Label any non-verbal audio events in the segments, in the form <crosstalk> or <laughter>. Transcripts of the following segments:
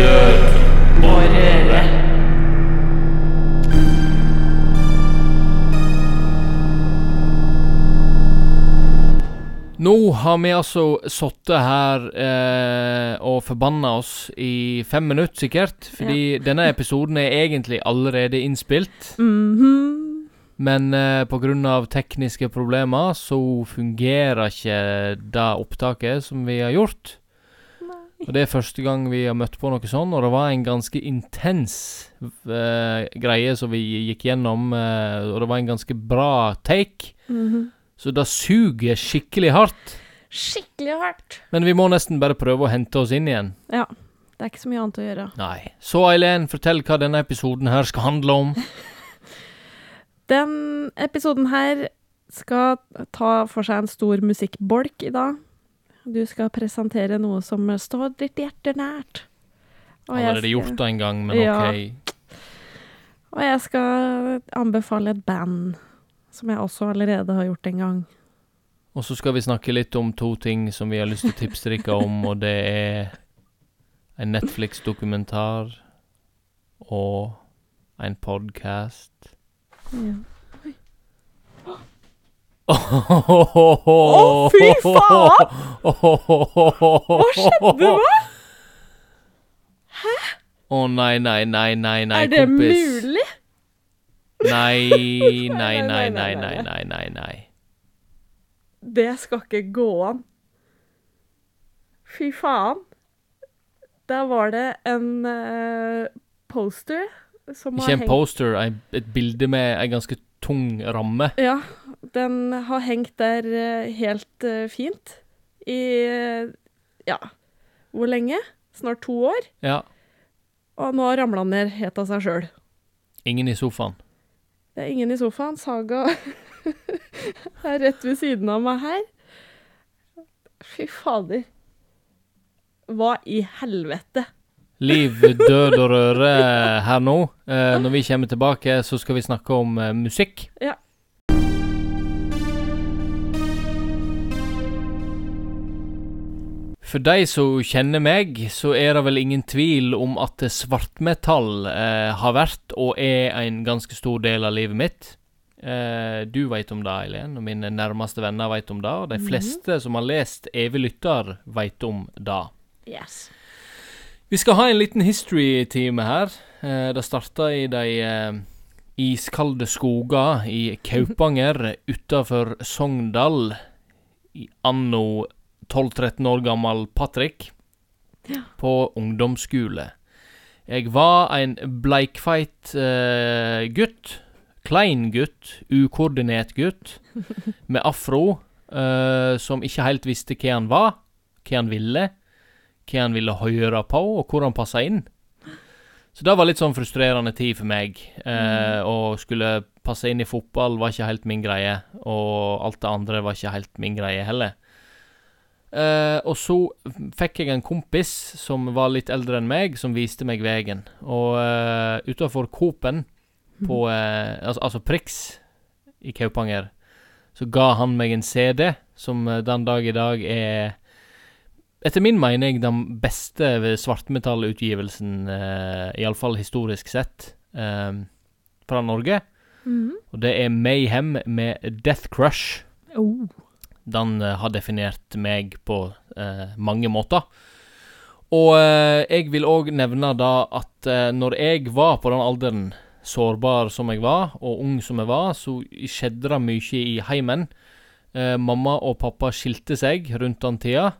Død og røre. Nå har vi altså sittet her eh, og forbanna oss i fem minutter, sikkert. Fordi <laughs> denne episoden er egentlig allerede innspilt. Mhm. Men eh, pga. tekniske problemer så fungerer ikke det opptaket som vi har gjort. Og det er første gang vi har møtt på noe sånn, og det var en ganske intens uh, greie som vi gikk gjennom, uh, og det var en ganske bra take. Mhm. Så det suger skikkelig hardt. Skikkelig hardt. Men vi må nesten bare prøve å hente oss inn igjen. Ja. Det er ikke så mye annet å gjøre. Nei. Så Eileen, fortell hva denne episoden her skal handle om. <laughs> Den episoden her skal ta for seg en stor musikkbolk i dag. Du skal presentere noe som står ditt hjerte nært. Og Allerede gjort det en gang, men Ja. OK. Og jeg skal anbefale et band som jeg også allerede har gjort en gang. Og så skal vi snakke litt om to ting som vi har lyst til å tipse dere om, og det er en Netflix-dokumentar og en podkast. Ja. Å, fy faen! Hva skjedde nå? Å nei, nei, nei, nei, nei, er det mulig? Nei, nei, nei, nei, nei, nei, nei, nei. Det skal ikke gå an. Fy faen. Der var det en uh, poster som Ikke en poster, et bilde med ei ganske tung ramme. Ja, den har hengt der eh, helt eh, fint i eh, ja, hvor lenge? Snart to år. Ja. Og nå ramla den ned helt av seg sjøl. Ingen i sofaen. Det er ingen i sofaen. Saga <laughs> er rett ved siden av meg her. Fy fader. Hva i helvete? Liv, død og røre her nå. Eh, når vi kommer tilbake, så skal vi snakke om eh, musikk. Ja. For de som kjenner meg, så er det vel ingen tvil om at svartmetall eh, har vært og er en ganske stor del av livet mitt. Eh, du veit om det, Eileen, og mine nærmeste venner veit om det. Og de Mhm. fleste som har lest Evig lytter, veit om det. Yes. Vi skal ha en liten history-time her. Eh, det starta i de eh, iskalde skoger i Kaupanger <laughs> utafor Sogndal i anno 12-13 år gammel Patrick Ja. på ungdomsskole. Jeg var en bleikfeit eh, gutt. Klein gutt. Ukoordinert gutt. <laughs> Med afro. som ikke helt visste hva han var, hva han ville hva han ville høre på, og hvor han passa inn. Så det var litt sånn frustrerende tid for meg. Eh, Å skulle passe inn i fotball var ikke helt min greie, og alt det andre var ikke helt min greie heller. Eh, og så fikk jeg en kompis som var litt eldre enn meg, som viste meg veien. Og eh, utafor Coop-en, på eh, altså, altså Prix i Kaupanger, så ga han meg en CD som eh, den dag i dag er etter min mening den beste svartmetallutgivelsen, uh, iallfall historisk sett, uh, fra Norge. Mhm. Og det er Mayhem med Death Crush. Oh. Den uh, har definert meg på uh, mange måter. Og eh, jeg vil òg nevne da at eh, når jeg var på den alderen, sårbar som jeg var, og ung som jeg var, så skjedde det mye i heimen. Eh, mamma og pappa skilte seg rundt den tida.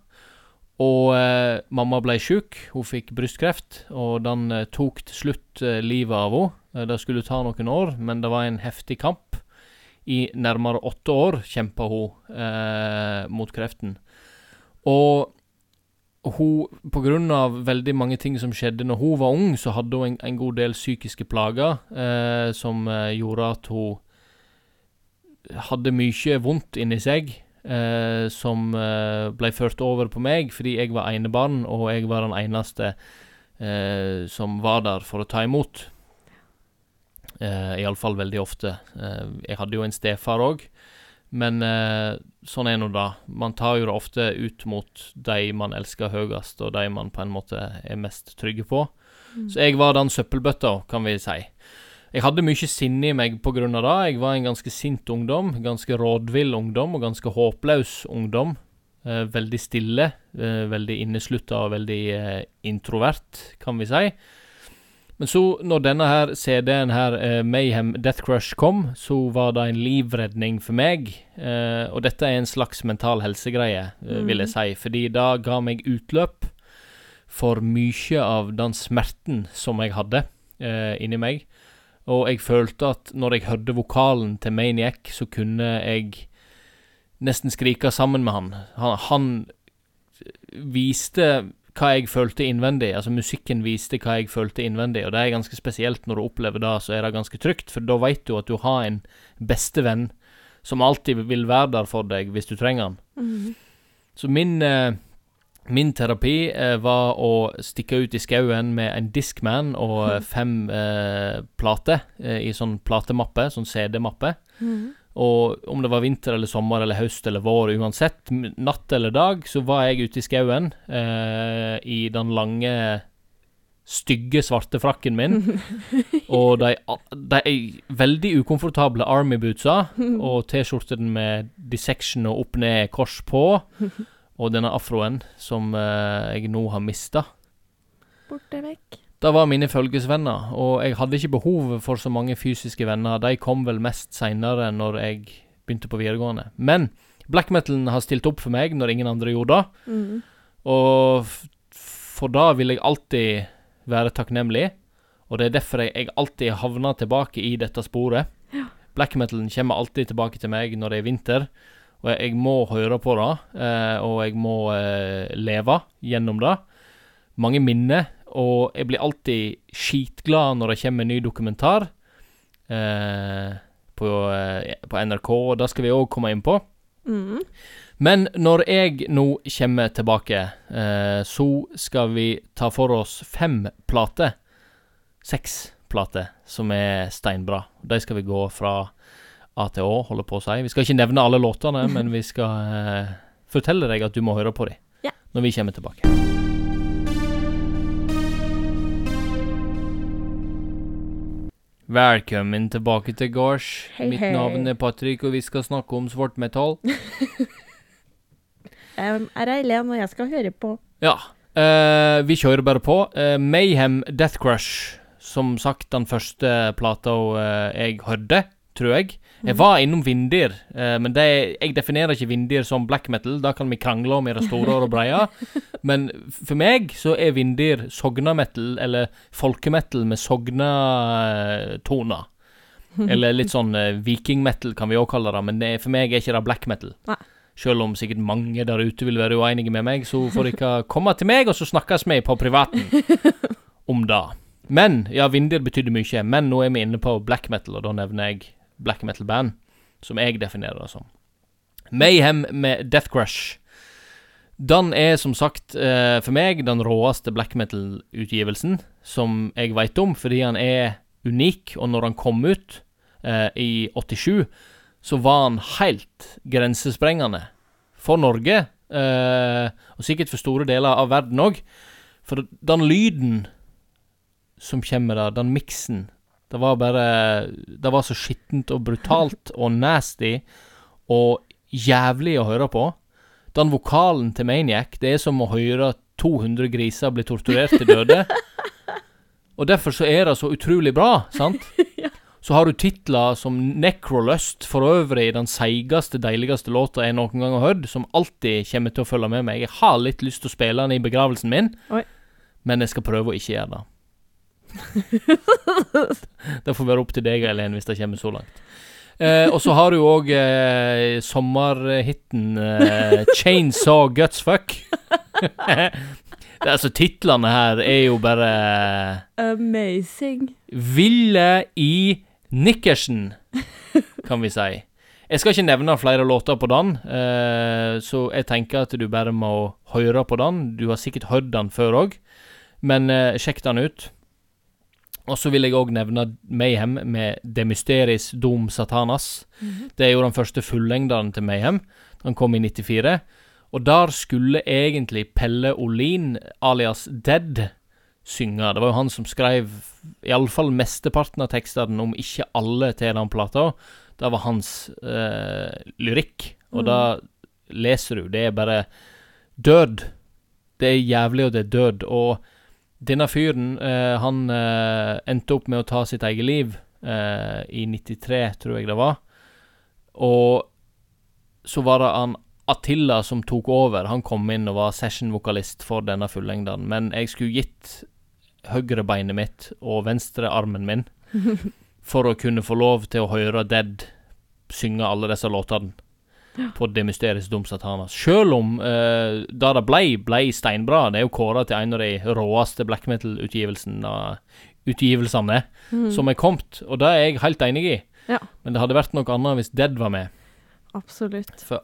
Og eh, mamma ble sjuk. Hun fikk brystkreft, og den eh, tok til slutt eh, livet av henne. Eh, det skulle ta noen år, men det var en heftig kamp. I nærmere åtte år kjempa hun eh, mot kreften. Og hun, på grunn av veldig mange ting som skjedde når hun var ung, så hadde hun en, en god del psykiske plager eh, som gjorde at hun hadde mye vondt inni seg. Eh, som eh, ble ført over på meg fordi jeg var enebarn, og jeg var den eneste eh, som var der for å ta imot. Uh, Iallfall veldig ofte. Eh, jeg hadde jo en stefar òg, Men eh, sånn er nå det. Man tar jo det ofte ut mot de man elsker høyest, og de man på en måte er mest trygge på. Mm. Så jeg var den søppelbøtta, kan vi si. Jeg hadde mye sinne i meg av det. Jeg var en ganske sint ungdom, ganske rådvill ungdom og ganske håpløs ungdom. Eh, veldig stille, eh, veldig inneslutta og veldig eh, introvert, kan vi si. Men så, når denne her CD-en her, eh, Mayhem Death Crush, kom, så var det en livredning for meg. Eh, og dette er en slags mental helsegreie, eh, vil jeg si, fordi det ga meg utløp for mye av den smerten som jeg hadde eh, inni meg. Og jeg følte at når jeg hørte vokalen til Maniac, så kunne jeg nesten skrike sammen med han. Han, han viste hva jeg følte innvendig. Altså musikken viste hva jeg følte innvendig, og det er ganske spesielt når du opplever det, så er det ganske trygt, for da veit du at du har en bestevenn som alltid vil være der for deg hvis du trenger han. Mm. Så min, eh, min terapi eh, var å stikke ut i skauen med en Discman og eh, fem eh, plater eh, i sånn platemappe, sånn CD-mappe. Mm. Og om det var vinter eller sommer eller høst eller vår, uansett, natt eller dag, så var jeg ute i skauen eh, i den lange, stygge, svarte frakken min. <laughs> og de, de veldig ukomfortable Army-bootsa og T-skjorten med dissection og opp-ned kors på. <laughs> Og denne afroen som eh, jeg nå har mista. Borte vekk. Det var mine følgesvenner, og jeg hadde ikke behov for så mange fysiske venner. De kom vel mest seinere, når jeg begynte på videregående. Men black metalen har stilt opp for meg når ingen andre gjorde det. Mm. Og for da vil jeg alltid være takknemlig. Og det er derfor jeg, jeg alltid havner tilbake i dette sporet. Black metalen kommer alltid tilbake til meg når det er vinter. Og jeg, må høre på det, eh, og jeg må eh, leve gjennom det. Mange minner, og jeg blir alltid skitglad når det kommer en ny dokumentar eh, på, på NRK, og det skal vi òg komme inn på. Mm. Men når jeg nå kommer tilbake, eh, så skal vi ta for oss fem plater. Seks plater som er steinbra. De skal vi gå fra A holder på å si. Vi skal ikke nevne alle låtene, men vi skal eh, fortelle deg at du må høre på dem Ja. når vi kommer tilbake. Velkommen tilbake til gards. Mitt navn er Patrick, og vi skal snakke om svart metall. <laughs> Jeg er Eileen, og jeg skal høre på. Ja. Uh, vi kjører bare på. Uh, Mayhem Death Crush. Som sagt den første plata uh, jeg hørte, tror jeg. Jeg var innom Vindir, eh, men det, jeg definerer ikke Vindir som black metal. Da kan vi krangle om i det store og breie. <laughs> Men for meg så er Vindir sogna-metal, eller folkemetal med sogna-toner. Eller litt sånn eh, viking-metal kan vi òg kalle det, men det, for meg er ikke det black metal. Nei. Selv om sikkert mange der ute vil være uenige med meg, så får dere komme til meg, og så snakkes vi på privaten <laughs> om det. Men, ja, Vindir betydde mye, men nå er vi inne på black metal, og da nevner jeg black metal-band, som jeg definerer det som. Mayhem med Death Crush. Den er som sagt eh, for meg den råeste black metal-utgivelsen som jeg veit om, fordi han er unik, og når han kom ut eh, i 87, så var han helt grensesprengende for Norge, eh, og sikkert for store deler av verden òg. For den lyden som kommer der, den miksen Det var bare Det var så skittent og brutalt og nasty og jævlig å høre på. Den vokalen til Maniac, det er som å høre 200 griser bli torturert til døde. <laughs> Og derfor så er det så utrolig bra, sant? <laughs> Så har du titler som Necrolust, for øvrig den seigeste, deiligste låta jeg noen gang har hørt, som alltid kommer til å følge med meg. Jeg har litt lyst til å spille den i begravelsen min, Oi. men jeg skal prøve å ikke gjøre det. <laughs> <laughs> det får være opp til deg, Eileen, hvis det kommer så langt. Eh, og så har du òg eh, sommerhiten eh, Chainsaw Gutsfuck. <laughs> Altså, titlene her er jo bare Amazing. Ville i Nikkersen, kan vi si. Jeg skal ikke nevne flere låter på den, eh, så jeg tenker at du bare må høre på den. Du har sikkert hørt den før òg, men eh, sjekk den ut. Og så vil jeg òg nevne Mayhem med De Mysteris Dom Satanas. Mhm. Det er jo den første fullengderen til Mayhem. Den kom i 94. Og der skulle egentlig Pelle Olin, alias Dead, synge. Det var jo han som skrev iallfall mesteparten av tekstene, om ikke alle, til den plata. Det var hans eh, lyrikk. Og Mm. da leser du. Det er bare død. Det er jævlig, og det er død. Og denne fyren, eh, han eh, endte opp med å ta sitt eget liv eh, i 93, tror jeg det var. Og så var det han Attila som tok over. Han kom inn og var session-vokalist for denne fullengden. Men jeg skulle gitt høyrebeinet mitt og venstrearmen min <laughs> for å kunne få lov til å høre Dead synge alle disse låtene på Det mysteriske Dom Satanas. Selv om uh, da det ble, ble steinbra. Det er jo kåra til en av de råeste black metal-utgivelsene utgivelsene Mhm. som er kommet, og det er jeg helt enig i. Ja. Men det hadde vært noe annet hvis Dead var med. Absolutt. For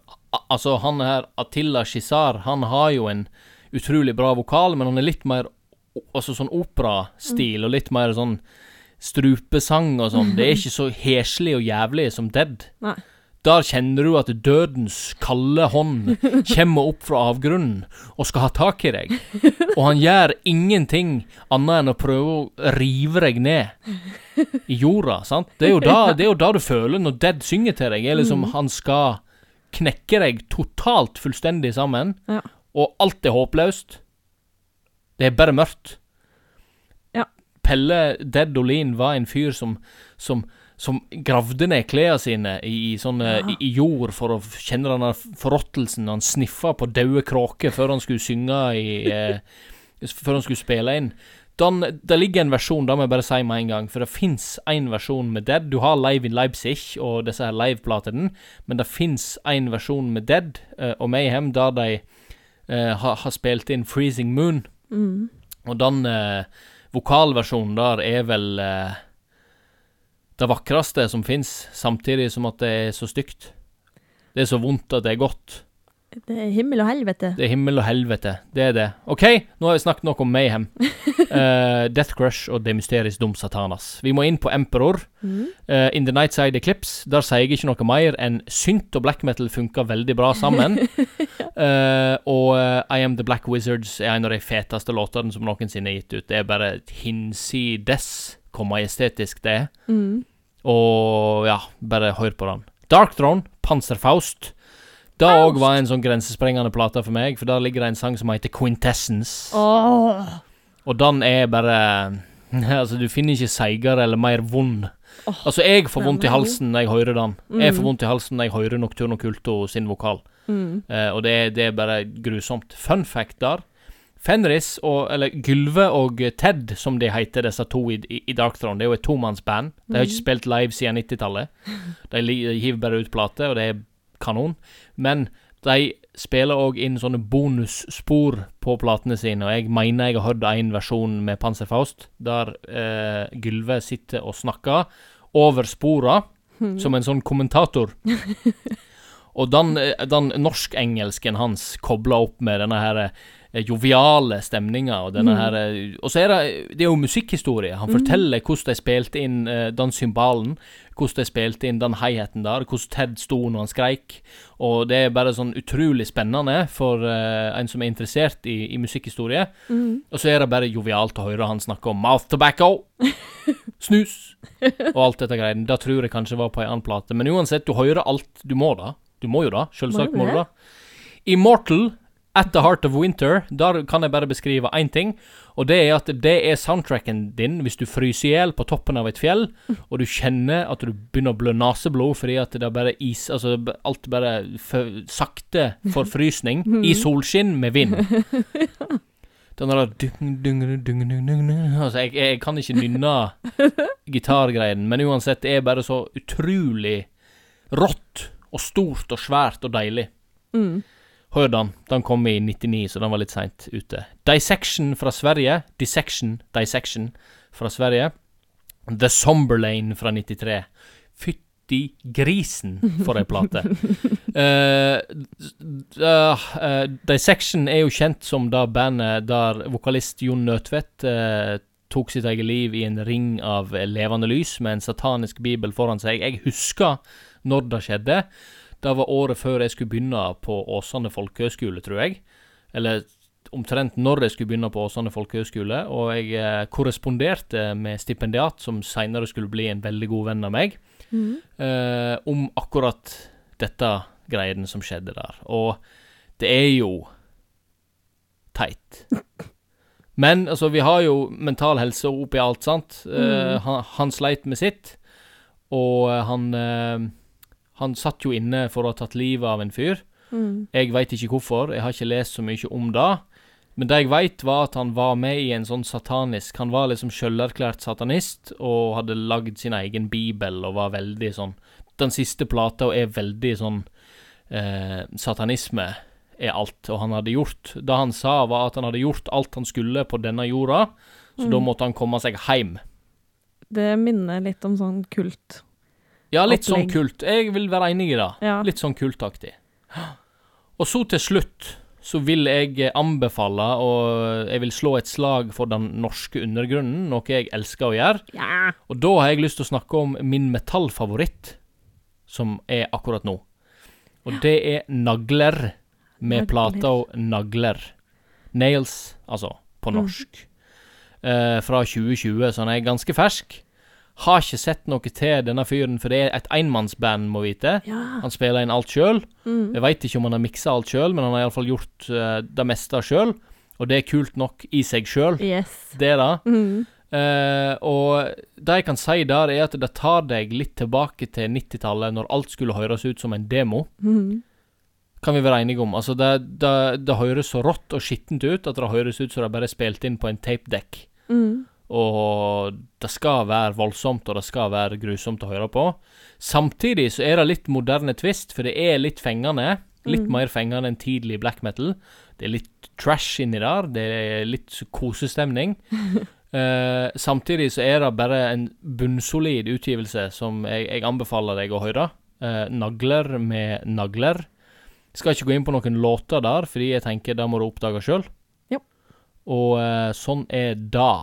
altså, han her, Attila Shizar, han har jo en utrolig bra vokal, men han er litt mer altså sånn operastil, og litt mer sånn strupesang og sånn. Det er <laughs> ikke så heslig og jævlig som Dead. Nei. Der kjenner du at dødens kalde hånd <laughs> kommer opp fra avgrunnen og skal ha tak i deg. Og han gjør ingenting annet enn å prøve å rive deg ned i jorda, sant? Det er jo da, det er jo da du føler når Dead synger til deg, er liksom han skal knekke deg totalt fullstendig sammen, Ja. og alt er håpløst. Det er bare mørkt. Ja. Pelle Dead Olin var en fyr som, som, som gravde ned klærne sine i, i, sånne, Ja. i, i jord for å kjenne denne forråttelsen. Han sniffa på døde kråker før han skulle synge i eh, Før han skulle spille inn. Den, det ligger en versjon, det må jeg bare si med en gang, for det fins en versjon med Dead. Du har Live in Leipzig og disse her liveplatene, men det fins en versjon med Dead eh, og Mayhem der de eh, har, har spilt inn Freezing Moon. Mm. Og den eh, vokalversjonen der er vel eh, det vakreste som fins, samtidig som at det er så stygt. Det er så vondt at det er godt. Det er himmel og helvete. Det er himmel og helvete. Det er det. OK, nå har vi snakket nok om Mayhem. uh, <laughs> Death Crush og Det Mysteris dum Satanas. Vi må inn på Emperor. Mm. Uh, in the Nightside Eclipse, der sier jeg ikke noe mer enn synt og black metal funker veldig bra sammen. <laughs> Eh, og eh, I Am The Black Wizards er en av de feteste låtene som noensinne er gitt ut. Det er bare hinsides hvor majestetisk det er. Mm. Og ja, bare hør på den. Dark Throne, Panzerfaust. Det òg var en sånn grensesprengende plate for meg, for der ligger det en sang som heter Quintessence. Oh. Og den er bare <laughs> Altså, du finner ikke seigere eller mer vond. Oh, Altså, jeg får vondt i halsen når jeg hører den. Jeg får Mm. vondt i halsen når jeg hører Nocturno Culto sin vokal. Mm. Uh, og det er, det er bare grusomt. Fun fact der. Fenris, og, eller Gylve og Ted, som de heter, disse to i, i, i Dark Throne, det er jo et tomannsband. De har ikke Mhm. spilt live siden 90-tallet. <laughs> De hiver bare ut plate, og det er kanon. Men de spiller òg inn sånne bonusspor på platene sine, og jeg mener jeg har hørt en versjon med Panzerfaust, der eh, Gylve sitter og snakker over spora, Mm. som en sånn kommentator. <laughs> Og den, den norsk-engelsken hans kobla opp med denne her eh, joviale stemninga og denne Mm. her eh, Og så er det Det er jo musikkhistorie. Han Mm. forteller hvordan de spilte inn uh, den symbalen, hvordan de spilte inn den high-haten der, hvordan Ted sto når han skreik. Og det er bare sånn utrolig spennende for uh, en som er interessert i, i musikkhistorie. Mm. Og så er det bare jovialt å høre han snakke om mouth tobacco, <laughs> snus og alt dette greiene. Det tror jeg kanskje var på ei annen plate. Men uansett, du hører alt. Du må da. Du må jo da. Selvsagt Må du da. Immortal, At the Heart of Winter, der kan jeg bare beskrive én ting. Og det er at det er soundtracken din hvis du fryser i hjel på toppen av et fjell, og du kjenner at du begynner å blø neseblod fordi at det er bare is Altså alt bare for, sakte forfrysning <laughs> i solskinn med vind. <laughs> Den der dung, dung, dung, dung, dung, dung. Altså, jeg, jeg kan ikke nynne <laughs> gitargreien, men uansett, det er bare så utrolig rått og stort og svært og deilig. Mm. Hør den. Den kom i 99, så den var litt seint ute. Dissection fra Sverige. Dissection, Dissection fra Sverige. The Somberlane fra 93. Fytti grisen for ei plate. uh, uh, uh, Dissection er jo kjent som det bandet der vokalist Jon Nødtvedt eh, tok sitt eget liv i en ring av levende lys med en satanisk bibel foran seg. Jeg husker når det skjedde. Det var året før jeg skulle begynne på Åsane folkehøgskole, tror jeg. Eller omtrent når jeg skulle begynne på Åsane folkehøgskole. Og jeg eh, korresponderte med stipendiat, som seinere skulle bli en veldig god venn av meg, mm. eh, om akkurat dette greiene som skjedde der. Og det er jo teit. <laughs> Men altså, vi har jo mental helse oppi alt, sant. Eh, Mm. han, han sleit med sitt, og eh, han eh, Han satt jo inne for å ha tatt livet av en fyr. Mm. Jeg veit ikke hvorfor, jeg har ikke lest så mye om det. Men det jeg veit, var at han var med i en sånn satanisk Han var liksom sjølerklært satanist og hadde lagd sin egen bibel og var veldig sånn Den siste plata er veldig sånn eh, Satanisme er alt. Og han hadde gjort Det han sa, var at han hadde gjort alt han skulle på denne jorda, så Mm. da måtte han komme seg heim. Det minner litt om sånn kult. Ja, litt sånn kult. Jeg vil være enig i det. Ja. Litt sånn kultaktig. Og så til slutt så vil jeg eh, anbefale, og jeg vil slå et slag for den norske undergrunnen, noe jeg elsker å gjøre. ja. Og da har jeg lyst til å snakke om min metallfavoritt, som er akkurat nå. Og det er nagler, med plata Nagler. Nails, altså, på Mm. norsk. Eh, fra 2020, så den er ganske fersk. Har ikke sett noe til denne fyren, for det er et enmannsband, må vite. ja. Han spiller inn alt sjøl. Mm. Jeg veit ikke om han har miksa alt sjøl, men han har iallfall gjort uh, det meste sjøl. Og det er kult nok i seg sjøl. Yes. Det det. Mhm. Eh, og det jeg kan si der, er at det tar deg litt tilbake til 90-tallet, når alt skulle høres ut som en demo. Mm. Kan vi være enige om. Altså, det, det, det høres så rått og skittent ut at det høres ut som det bare er spilt inn på en tapedekk. Mhm. Og det skal være voldsomt, og det skal være grusomt å høre på. Samtidig så er det litt moderne twist, for det er litt fengende. Litt Mm. mer fengende enn tidlig black metal. Det er litt trash inni der. Det er litt kosestemning. uh, <laughs> samtidig så er det bare en bunnsolid utgivelse som jeg, jeg anbefaler deg å høre. Uh, nagler med nagler. Jeg Skal ikke gå inn på noen låter der, fordi jeg tenker det må du oppdage sjøl. Og uh, sånn er det.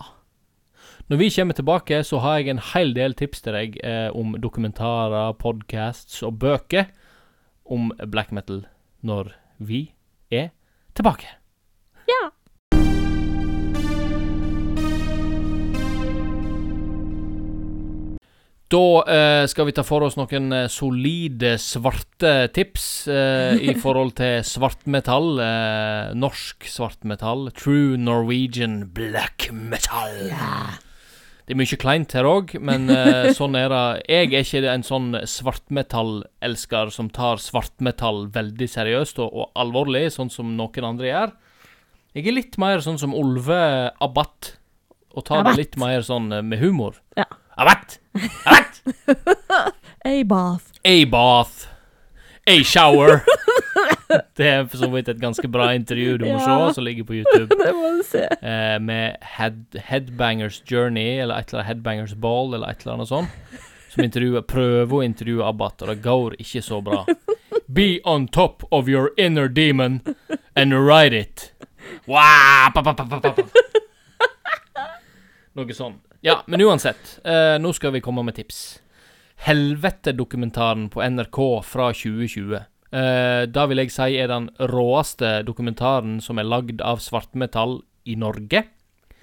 Når vi kommer tilbake, så har jeg en hel del tips til deg eh, om dokumentarer, podcasts og bøker om black metal når vi er tilbake. Ja. Da eh, skal vi ta for oss noen eh, solide svarte tips eh, i <laughs> forhold til svartmetall. Eh, norsk svartmetall. True Norwegian black metal. Det er mye kleint her òg, men uh, <laughs> sånn er det. Jeg er ikke en sånn svartmetallelsker som tar svartmetall veldig seriøst og, og alvorlig, sånn som noen andre gjør. Jeg er litt mer sånn som Olve Abbat, og tar Abbat. det litt mer sånn eh, med humor. Ja. Abbat! Abbat! A-bath. A-bath. A-shower. <laughs> det er for så vidt et ganske bra intervju du må Ja. se, som ligger på YouTube. <laughs> Det må du se. Eh, med head, Headbangers Journey, eller et eller annet Headbangers Ball, eller et eller annet sånt. Som intervjuer, prøver å intervjue Abbat, og det går ikke så bra. Be on top of your inner demon and ride it. Wow, pa, pa, pa, pa, pa, pa. Noe sånn. Ja, men uansett. Eh, nå skal vi komme med tips. Helvete-dokumentaren på NRK fra 2020. Eh, da vil jeg si er den råeste dokumentaren som er lagd av svartmetall i Norge.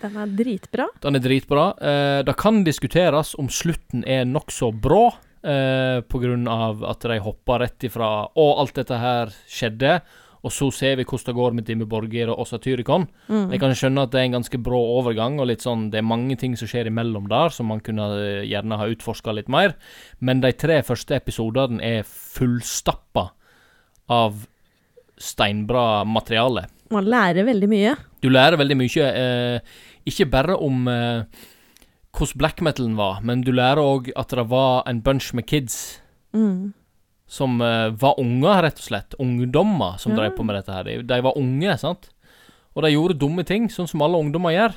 Den er dritbra. Den er dritbra. Eh, det kan diskuteres om slutten er nokså brå, eh, av at de hoppa rett ifra Og alt dette her skjedde, og så ser vi hvordan det går med Dimme Borgir og Satyricon. Mm. Jeg kan skjønne at det er en ganske brå overgang, og litt sånn, det er mange ting som skjer imellom der, som man kunne eh, gjerne ha utforska litt mer. Men de tre første episodene er fullstappa av steinbra materiale. Man lærer veldig mye. Du lærer veldig mye, eh, ikke bare om eh, hvordan black metalen var, men du lærer òg at det var en bunch med kids Mm. Som uh, var unger, rett og slett. Ungdommer som Ja. drev på med dette her. De, de var unge, sant? Og de gjorde dumme ting, sånn som alle ungdommer gjør.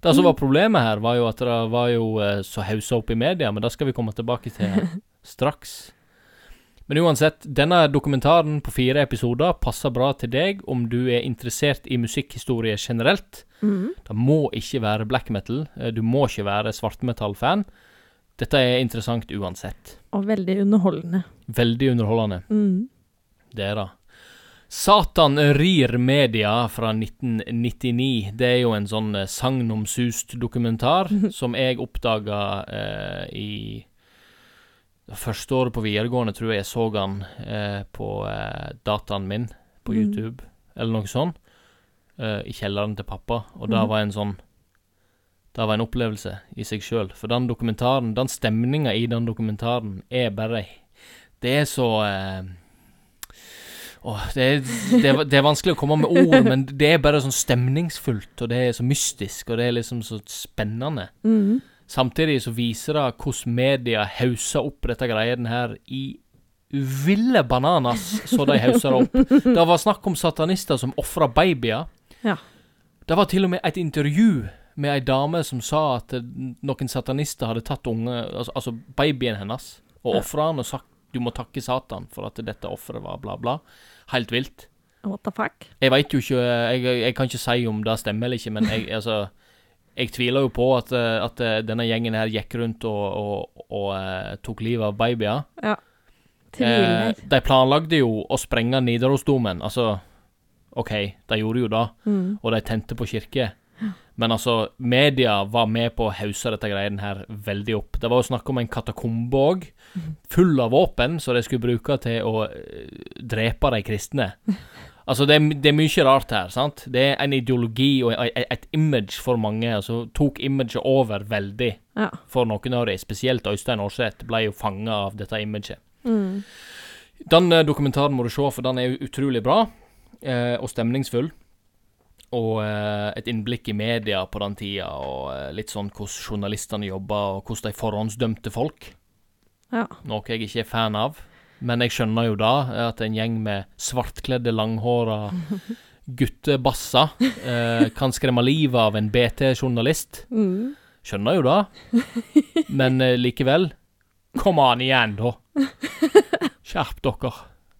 Det som Mm. var problemet her, var jo at det var jo uh, så haussa opp i media, men det skal vi komme tilbake til <laughs> straks. Men uansett, denne dokumentaren på fire episoder passer bra til deg om du er interessert i musikkhistorie generelt. Mhm. Det må ikke være black metal. eh, Du må ikke være svartmetall-fan. Dette er interessant uansett. Og veldig underholdende. Veldig underholdende. Mm. Det er det. Satan rir media fra 1999. Det er jo en sånn eh, sagnomsust dokumentar som jeg oppdaga eh, i første året på videregående, tror jeg jeg så han eh, på eh, dataen min på YouTube, YouTube, eller noe sånt. Eh, I kjelleren til pappa. Og det Mhm. var en sånn Det var en opplevelse i seg sjøl. For den dokumentaren, den stemninga i den dokumentaren, er bare Det er så eh, Åh, det, er, det, er, det er vanskelig å komme med ord, <laughs> men det er bare sånn stemningsfullt, og det er så mystisk, og det er liksom så spennende. Mhm. Samtidig så viser det hvordan media hauser opp dette greien her i ville bananas, så de hauser det opp. <laughs> Det var snakk om satanister som ofra babyer. Ja. Det var til og med et intervju med ei dame som sa at noen satanister hadde tatt unge, altså, altså babyen hennes, og ofra han og sagt du må takke Satan for at dette offeret var bla, bla. Helt vilt. What the fuck? Jeg veit jo ikke jeg, jeg kan ikke si om det stemmer eller ikke, men jeg, <laughs> altså Jeg tviler jo på at, at denne gjengen her gikk rundt og, og, og eh, tok livet av babyer. Ja. Eh, de planlagde jo å sprenge Nidarosdomen. Altså, OK, de gjorde jo det, mm. og de tente på kirke. Men altså, media var med på å hause dette greiene her veldig opp. Det var jo snakk om en katakombe òg, full av våpen, som de skulle bruke til å eh, drepe de kristne. <laughs> Altså, det er, det er mye rart her, sant? Det er en ideologi og et, image for mange. Altså, tok imaget over veldig Ja. for noen av de. Spesielt Øystein Aarseth ble jo fanga av dette imaget. Mm. Den eh, dokumentaren må du se, for den er utrolig bra eh, og stemningsfull. Og eh, et innblikk i media på den tida, og eh, litt sånn hvordan journalistene jobba, og hvordan de forhåndsdømte folk. Ja. Noe jeg ikke er fan av. Men jeg skjønner jo da eh, at en gjeng med svartkledde, langhåra <laughs> guttebasser eh, kan skremme livet av en BT-journalist. Mhm. Skjønner jo det. Men eh, likevel. Kom an igjen, da. <laughs> Skjerp dere.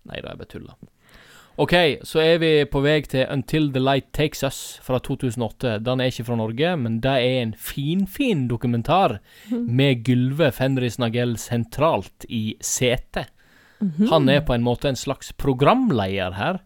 Nei da, jeg bare tuller. OK, så er vi på vei til Until the Light Takes Us fra 2008. Den er ikke fra Norge, men det er en finfin dokumentar med Gylve Fenris Nagell sentralt i setet. Mhm. Han er på en måte en slags programleder her.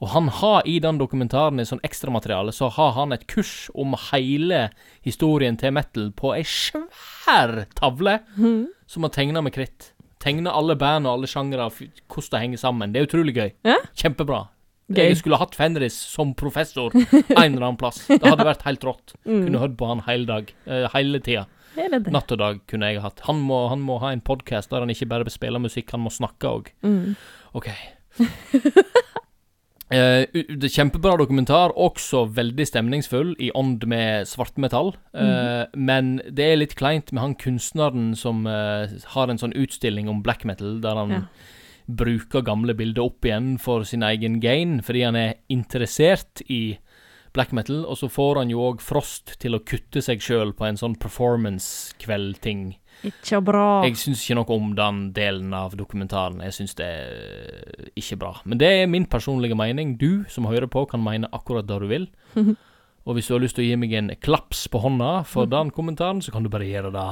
Og han har i den dokumentaren i sånn ekstramateriale, så har han et kurs om hele historien til metal på ei svær tavle Mhm. som han tegna med kritt. Tegna alle band og alle sjangere, hvordan det henger sammen. Det er utrolig gøy. Ja. Kjempebra. Gøy. Jeg skulle hatt Fenris som professor en eller annen <laughs> plass. Det hadde vært helt rått. Mm. Kunne hørt på han hele dag. Uh, hele tida. Natt og dag kunne jeg hatt. Han må, han må ha en podkast der han ikke bare spiller musikk, han må snakke òg. Mm. OK. <laughs> Eh, det er Kjempebra dokumentar, også veldig stemningsfull, i ånd med svartmetall. Eh, Men det er litt kleint med han kunstneren som eh, har en sånn utstilling om black metal, der han Ja. bruker gamle bilder opp igjen for sin egen gain, fordi han er interessert i black metal, og så får han jo òg Frost til å kutte seg sjøl på en sånn performance-kveld-ting. Ikke bra. Jeg syns ikke noe om den delen av dokumentaren. Jeg syns det er ikke bra. Men det er min personlige mening. Du som hører på, kan mene akkurat det du vil. <laughs> Og hvis du har lyst til å gi meg en klaps på hånda for <laughs> den kommentaren, så kan du bare gjøre det.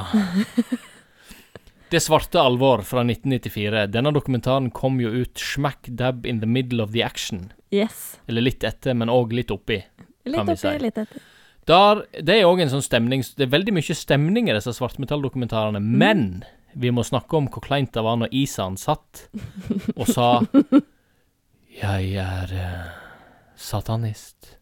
Det svarte alvor fra 1994. Denne dokumentaren kom jo ut smack dab in the middle of the action. Yes. Eller litt etter, men òg litt oppi. Litt Kan vi oppi, si. litt etter. Der, det er òg en sånn stemning Det er veldig mye stemning i disse svartmetalldokumentarene, men vi må snakke om hvor kleint det var når Isan satt <laughs> og sa 'Jeg er eh, satanist'.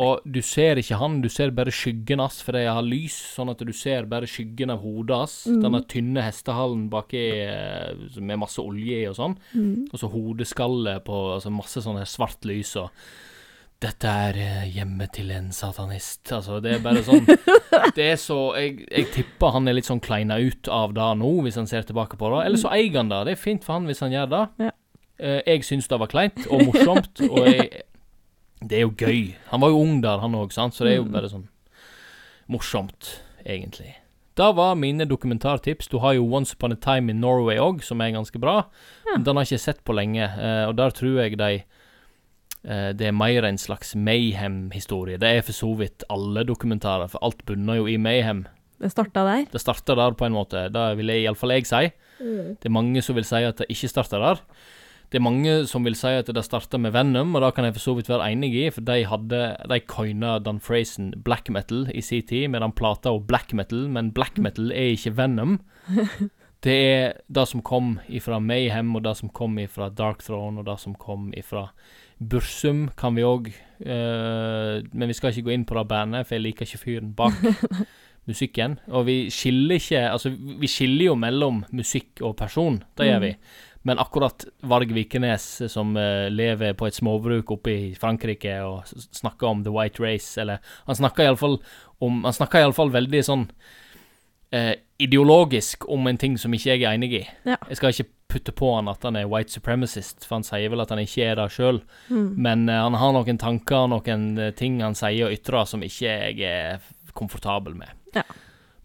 Og du ser ikke han, du ser bare skyggen hans, for jeg har lys, sånn at du ser bare skyggen av hodet hans. Mm. Denne tynne hestehalen baki eh, med masse olje i og sånn. Mm. Og så hodeskallet på altså masse sånn svart lys og Dette er eh, hjemmet til en satanist. Altså, det er bare sånn <laughs> Det er så Jeg, jeg tipper han er litt sånn kleina ut av det nå, hvis han ser tilbake på det. Eller så eier han det. Det er fint for han hvis han gjør det. Ja. Eh, jeg syns det var kleint og morsomt, og jeg Det er jo gøy. Han var jo ung der, han òg, så det er jo Mm. bare sånn morsomt, egentlig. Det var mine dokumentartips. Du har jo Once Upon a Time in Norway òg, som er ganske bra. Ja. Den har jeg ikke sett på lenge, eh, og der tror jeg de Det er mer en slags mayhem-historie. Det er for så vidt alle dokumentarer, for alt bunner jo i mayhem. Det starta der. Det starter der, på en måte. Det vil iallfall jeg si. Det er mange som vil si at det ikke starter der. Det er mange som vil si at det starta med Venom, og det kan jeg for så vidt være enig i, for de hadde De coina den phrasen black metal i sin tid, med den plata og black metal, men black metal er ikke Venom. <laughs> Det er det som kom ifra Mayhem, og det som kom ifra Dark Throne, og det som kom ifra Bursum, kan vi òg Men vi skal ikke gå inn på det bandet, for jeg liker ikke fyren bak <laughs> musikken. Og vi skiller ikke Altså, vi skiller jo mellom musikk og person, det gjør vi. Men akkurat Varg Vikenes, som eh, lever på et småbruk oppe i Frankrike og snakker om The White Race, eller Han snakker iallfall om Han snakker iallfall veldig sånn eh, ideologisk om en ting som ikke jeg er enig i. Ja. Jeg skal ikke putte på han at han er white supremacist, for han sier vel at han ikke er det sjøl. Mm. Men uh, han har noen tanker og noen eh, ting han sier og ytrer som ikke jeg er komfortabel med. Ja.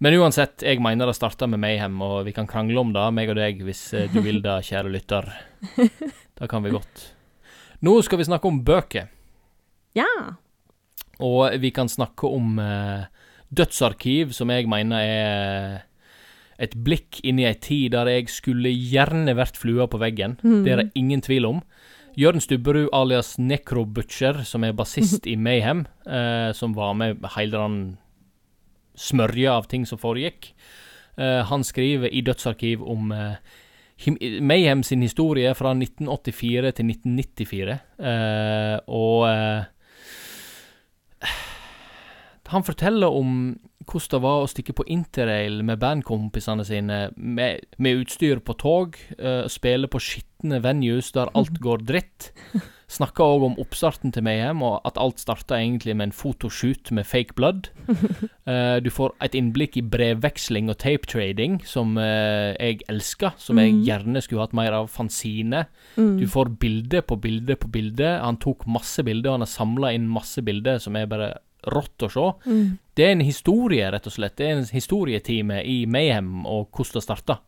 Men uansett, jeg mener det starta med Mayhem, og vi kan krangle om det, meg og deg, hvis eh, du vil det, kjære lytter. <laughs> Det kan vi godt. Nå skal vi snakke om bøker, Ja. og vi kan snakke om uh, dødsarkiv, som jeg mener er et blikk inn i ei tid der jeg skulle gjerne vært flua på veggen. Det er det ingen tvil om. Jørn Stubberud alias Necro Butcher, som er bassist <laughs> i Mayhem, eh, som var med hele den smørja av ting som foregikk. Eh, han skriver i Dødsarkiv om eh, Mayhem sin historie fra 1984 til 1994, eh, og eh, han forteller om hvordan det var å stikke på interrail med bandkompisene sine med, med utstyr på tog, uh, spille på skitne venues der alt går dritt. Snakka òg om oppstarten til Mayhem, og at alt starta egentlig med en fotoshoot med fake blood. Uh, <laughs> du får et innblikk i brevveksling og tapetrading, som uh, jeg elsker, som jeg Mhm. gjerne skulle hatt mer av. Fanzine. Mm. Du får bilde på bilde på bilde. Han tok masse bilder, og han har samla inn masse bilder som er bare rått å se. Mm. Det er en historie, rett og slett. Det er en historietime i Mayhem og hvordan det starta.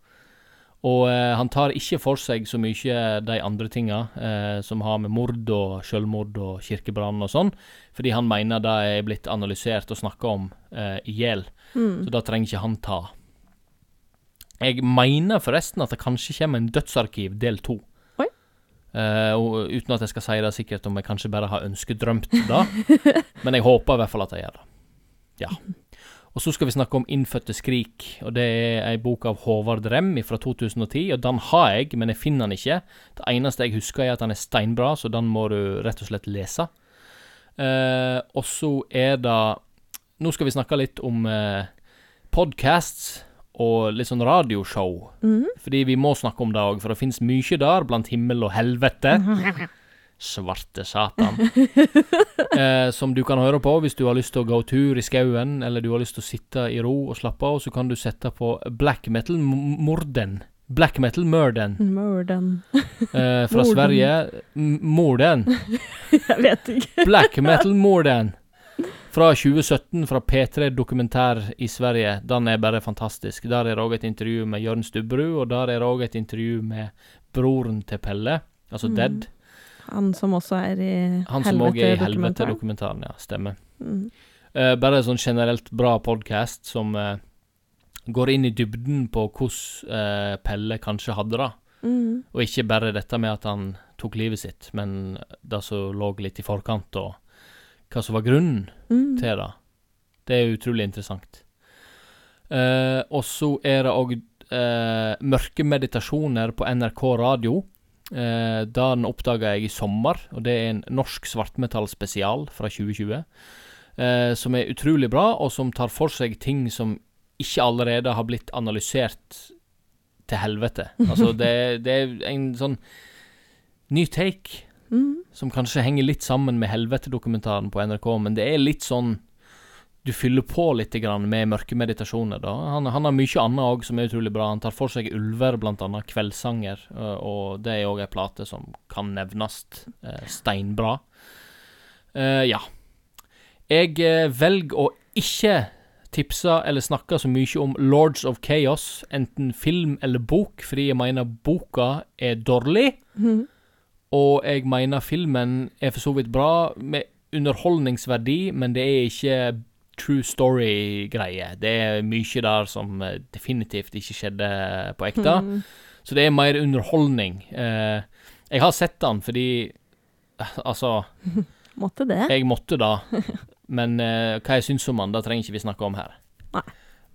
Og eh, han tar ikke for seg så mye de andre tinga eh, som har med mord og selvmord og kirkebrann og sånn, fordi han mener det er blitt analysert og snakka om eh, i hjel. Mm. Så det trenger ikke han ta. Jeg mener forresten at det kanskje kommer en dødsarkiv del to. Og uten at jeg skal si det sikkert om jeg kanskje bare har ønskedrømt det. <laughs> Men jeg håper i hvert fall at jeg gjør det. Ja. Og så skal vi snakke om Innfødte skrik. og Det er ei bok av Håvard Rem fra 2010. og Den har jeg, men jeg finner den ikke. Det eneste jeg husker, er at den er steinbra, så den må du rett og slett lese. Uh, og så er det Nå skal vi snakke litt om eh, podcasts og litt sånn radioshow. Mm. Fordi vi må snakke om det òg, for det fins mye der blant himmel og helvete. <laughs> Svarte satan. eh, som du kan høre på hvis du har lyst til å gå tur i skauen, eller du har lyst til å sitte i ro og slappe av, så kan du sette på black metal-morden. Black metal-murden Morden. eh, fra Morden. Sverige. Morden. <laughs> Jeg vet ikke. Black metal-morden. Fra 2017, fra P3 Dokumentær i Sverige. Den er bare fantastisk. Der er det òg et intervju med Jørn Stubberud, og der er det òg et intervju med broren til Pelle, altså Mm. Dead. Han som også er i Han som òg er i Helvete-dokumentaren. Ja. Stemmer. Mm. Uh, bare sånn generelt bra podkast som uh, går inn i dybden på hvordan uh, Pelle kanskje hadde det. Mm. Og ikke bare dette med at han tok livet sitt, men det som lå litt i forkant, og hva som var grunnen Mm. til det. Det er utrolig interessant. Eh, og så er det òg eh, mørke meditasjoner på NRK radio. Eh, den oppdaga jeg i sommer, og det er en norsk svartmetallspesial fra 2020. Eh, som er utrolig bra, og som tar for seg ting som ikke allerede har blitt analysert til helvete. Altså, <laughs> det, det er en sånn ny take Mm. som kanskje henger litt sammen med Helvete-dokumentaren på NRK, men det er litt sånn Du fyller på litt grann med mørke meditasjoner. da. Han, han har mye annet òg som er utrolig bra. Han tar for seg ulver, blant annet. Kveldssanger. Og det er òg ei plate som kan nevnes. Steinbra. Eh, ja. Jeg velger å ikke tipsa eller snakka så mye om Lords of Chaos, enten film eller bok, fordi jeg mener boka er dårlig, Mhm. Og jeg mener filmen er for så vidt bra, med underholdningsverdi, men det er ikke true story-greie. Det er mye der som eh, definitivt ikke skjedde på ekte. Mm. Så det er mer underholdning. Eh, jeg har sett den fordi eh, Altså, <laughs> Måtte det. jeg måtte da. <laughs> Men hva jeg syns om den, det trenger ikke vi snakke om her. Nei.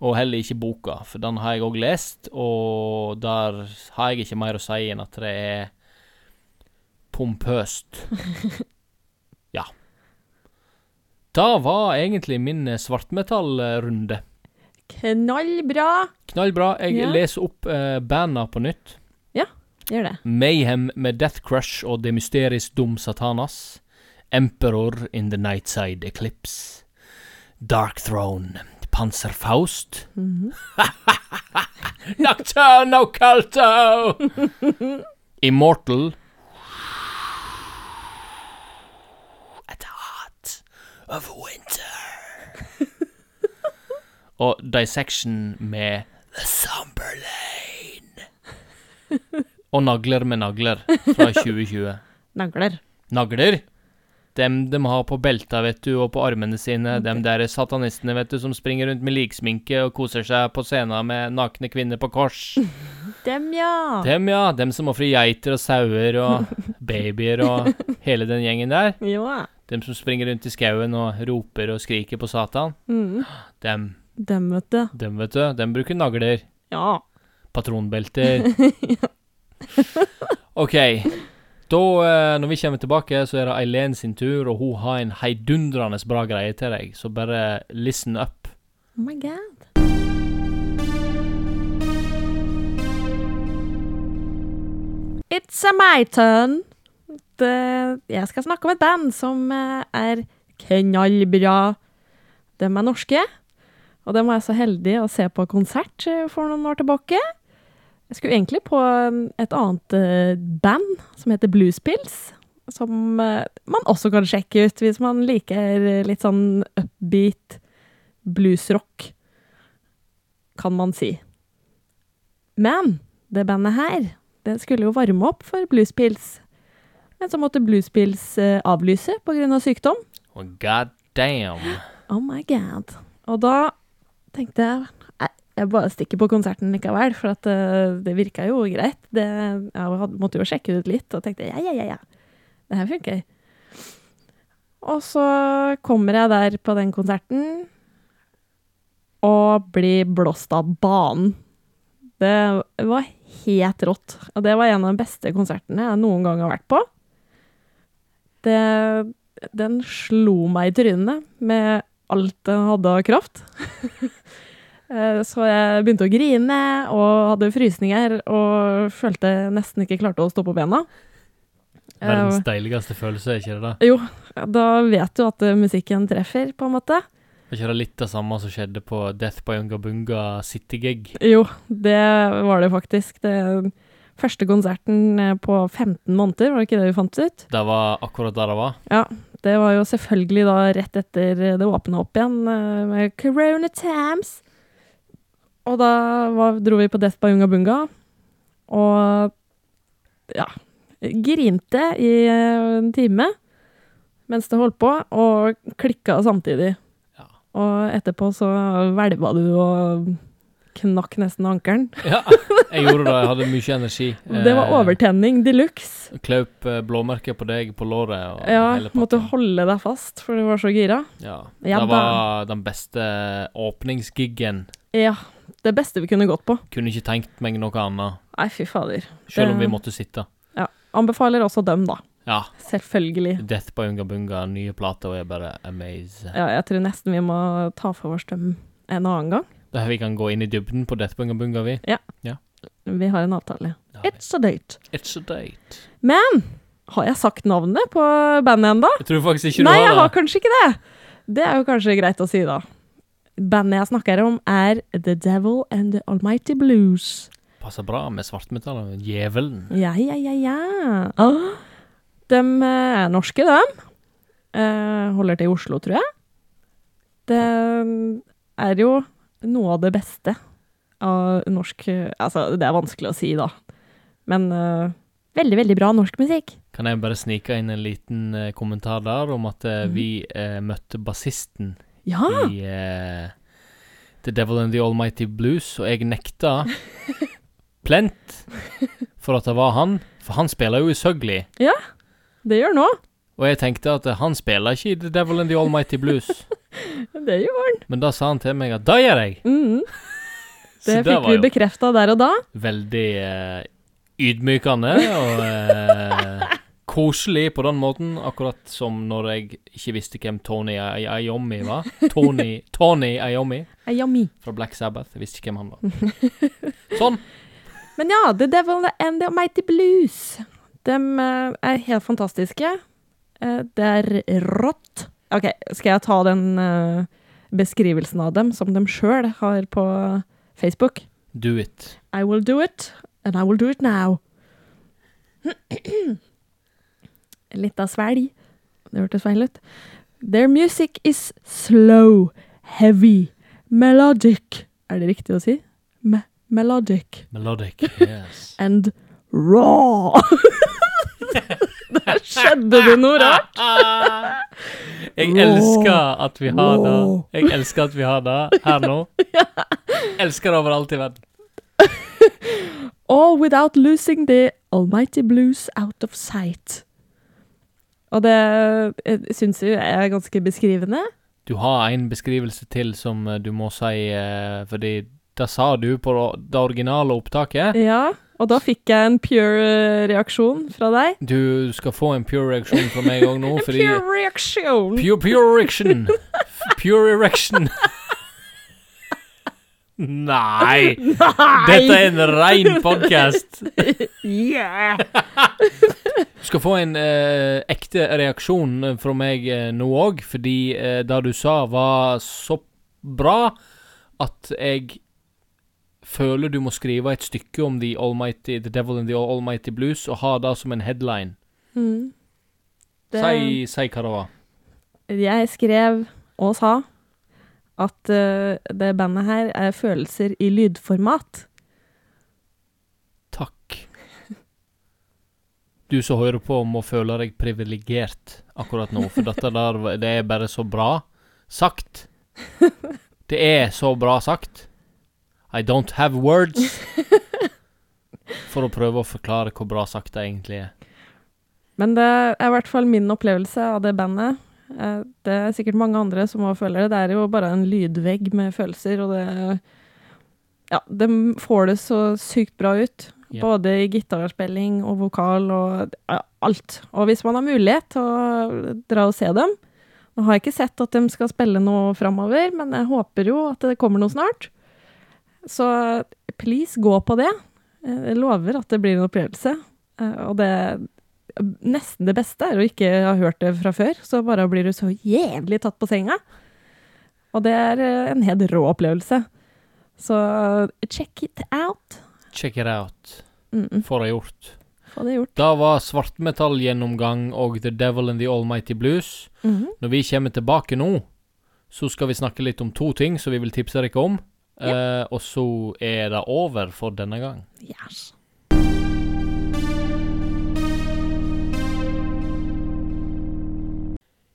Og heller ikke boka, for den har jeg òg lest, og der har jeg ikke mer å si enn at det er pompøst. <laughs> ja. Da var egentlig min eh, svartmetallrunde. Knallbra! Knallbra. Jeg Ja. leser opp uh, banda på nytt. Ja, Gjør det. Mayhem med Death Crush og Det Mysteris Dum Satanas. Emperor in the Nightside Eclipse. Dark Throne. Panzerfaust. -hmm. <laughs> Nocturne Occulto! <laughs> Immortal. At the heart of winter. <laughs> og Dissection med The Somber Lane. <laughs> og Nagler med nagler fra 2020. <laughs> Nagler. Nagler. Dem de har på belta, vet du, og på armene sine. Dem der satanistene, vet du, som springer rundt med liksminke og koser seg på scenen med nakne kvinner på kors. Dem, ja. Dem, ja. Dem som ofrer geiter og sauer og babyer og hele den gjengen der. Jo. Dem som springer rundt i skauen og roper og skriker på Satan. Mm. Dem, Dem, vet du. dem, vet du. Dem bruker nagler. Ja. Patronbelter. <laughs> OK. Da, eh, når vi kommer tilbake, så er det Eileen sin tur, og hun har en heidundrende bra greie til deg, så bare listen up. Oh my god. It's a my turn. Det, jeg skal snakke om et band som uh, er knallbra. De er norske, og dem var jeg så heldig å se på konsert eh, for noen år tilbake. Jeg skulle egentlig på eh, et annet band som heter Bluespills, som man også kan sjekke ut hvis man liker litt sånn upbeat bluesrock, kan man si. Men det bandet her, det skulle jo varme opp for Bluespills. Men så måtte Bluespills eh, avlyse på grunn av sykdom. Oh, god damn. Oh my god. Og da tenkte jeg "Nei, jeg bare stikker på konserten likevel, for at uh, det virka jo greit. Det, jeg hadde, måtte jo sjekke ut litt, og tenkte ja, ja, ja, ja. Det her funker. Og så kommer jeg der på den konserten og blir blåst av banen. Det var helt rått. Og det var en av de beste konsertene jeg noen gang har vært på. Det, den slo meg i trynet med alt den hadde av kraft. <laughs> Eh, Så jeg begynte å grine og hadde frysninger og følte jeg nesten ikke klarte å stå på bena. Eh, Verdens deiligste følelse, er ikke det det? Jo, da vet du at eh, musikken treffer, på en måte. Var ikke det litt det samme som skjedde på Death by Ungabunga City-gig? Jo, det var det faktisk. Det første konserten eh, på 15 måneder, var det ikke det vi fant ut? Det var akkurat der det var. Ja. Det var jo selvfølgelig da rett etter det åpna opp igjen eh, med Corona Times. Og da var, dro vi på Death by Unga Bunga, og ja Grinte i eh, en time mens det holdt på, og klikka samtidig. Ja. Og etterpå så hvelva du og knakk nesten ankelen. <laughs> ja. Jeg gjorde det, jeg hadde mye energi. Det var Eh, overtenning de luxe. Klaup eh, blåmerker på deg på låret. Og Ja, hele måtte holde deg fast, for du var så gira. Ja. Ja det var den beste åpningsgiggen. Ja, det beste vi kunne gått på. Kunne ikke tenkt meg noe annet, Nei, fy fader. selv om Det- vi måtte sitte. Ja. Anbefaler også dem, da. Ja. Selvfølgelig. Death by Unga Bunga, nye plater, og er bare amaze. Ja, jeg tror nesten vi må ta for oss dem en annen gang. Der vi kan gå inn i dybden på Death Bunga Bunga, vi. Ja. Vi har en avtale. Ja, It's a date. It's a date. Men har jeg sagt navnet på bandet ennå? Jeg tror faktisk ikke du Nei, du jeg har har kanskje ikke det. Det er jo kanskje greit å si, da. Bandet jeg snakker om, er The Devil and The Almighty Blues. Passer bra med svartmetall og djevelen. Ja, ja, ja, ja. Ah, de eh, er norske, de. Eh, holder til i Oslo, tror jeg. Det er jo noe av det beste av norsk Altså, det er vanskelig å si, da. Men uh, veldig, veldig bra norsk musikk. Kan jeg bare snike inn en liten uh, kommentar der om at uh, mm. vi møtte bassisten Ja! i The Devil and the Almighty Blues, og jeg nekta <laughs> plent for at det var han, for han spiller jo i Søgli. Ja, Det gjør nå. Og jeg tenkte at eh, han spiller ikke i The Devil and the Almighty Blues. <laughs> Det gjør han. Men da sa han til meg at da gjør jeg! Mm. <laughs> Det fikk vi bekrefta der og da. veldig uh, ydmykende og uh, <laughs> koselig på den måten, akkurat som når jeg ikke visste hvem Tony Ayomi var. Tony, Tony Yummy. fra Black Sabbath. Jeg visste ikke hvem han var. Sånn. Men ja, The Devil and the Mighty Blues. De er helt fantastiske. Eh, det er rått. OK, skal jeg ta den eh, beskrivelsen av dem som de sjøl har på Facebook? Do it. I will do it, and I will do it now. <clears throat> Litt av svelg. Det hørtes feil ut. Their music is slow, heavy, melodic. Er det riktig å si? Me melodic. Melodic. Yes. <laughs> And raw. <laughs> Der skjedde det noe rart. <laughs> Jeg elsker at vi har det. Jeg elsker at vi har det her nå. <laughs> Elsker det overalt i verden. <laughs> All without losing the almighty blues out of sight. Og det syns jeg er ganske beskrivende. Du har en beskrivelse til som eh, du må si, eh, fordi det sa du på det originale opptaket. Ja, og da fikk jeg en pure eh, reaksjon fra deg. Du skal få en pure reaksjon fra meg òg nå, <laughs> fordi Pure reaksjon! Pure, pure erection. <laughs> Pure erection. <laughs> Nei! Dette er en rein podkast. Yeah! Du skal få en eh, ekte reaksjon fra meg eh, nå òg, fordi eh, det du sa var så bra at jeg føler du må skrive et stykke om The Almighty, The Devil and the Almighty Blues, og ha det som en headline. Mm. Det- Si, si hva det var. Jeg skrev og sa at uh, det bandet her er følelser i lydformat. Takk. Du som hører på, må føle deg privilegert akkurat nå, for dette der, det er bare så bra sagt. <laughs> Det er så bra sagt. I don't have words. <laughs> For å prøve å forklare hvor bra sagt det egentlig er. Men det er i hvert fall min opplevelse av det bandet. Eh, Det er sikkert mange andre som òg føler det. Det er jo bare en lydvegg med følelser, og det Ja, de får det så sykt bra ut. Yeah. Både i gitarspilling og vokal og ja, alt. Og hvis man har mulighet til å dra og se dem Nå har jeg ikke sett at de skal spille noe framover, men jeg håper jo at det kommer noe snart. Så please, gå på det. Eh, Jeg lover at det blir en opplevelse. Eh, Og det nesten det beste er å ikke ha hørt det fra før, så bare blir du så jævlig tatt på senga. Og det er eh, en helt rå opplevelse. Så check it out. Check it out. Mm -mm, Får det gjort. få det gjort. Da var svartmetallgjennomgang og The Devil and the Almighty Blues. Mhm. Når vi kommer tilbake nå, så skal vi snakke litt om to ting som vi vil tipse dere om. Eh, og så er det over for denne gang. Yes.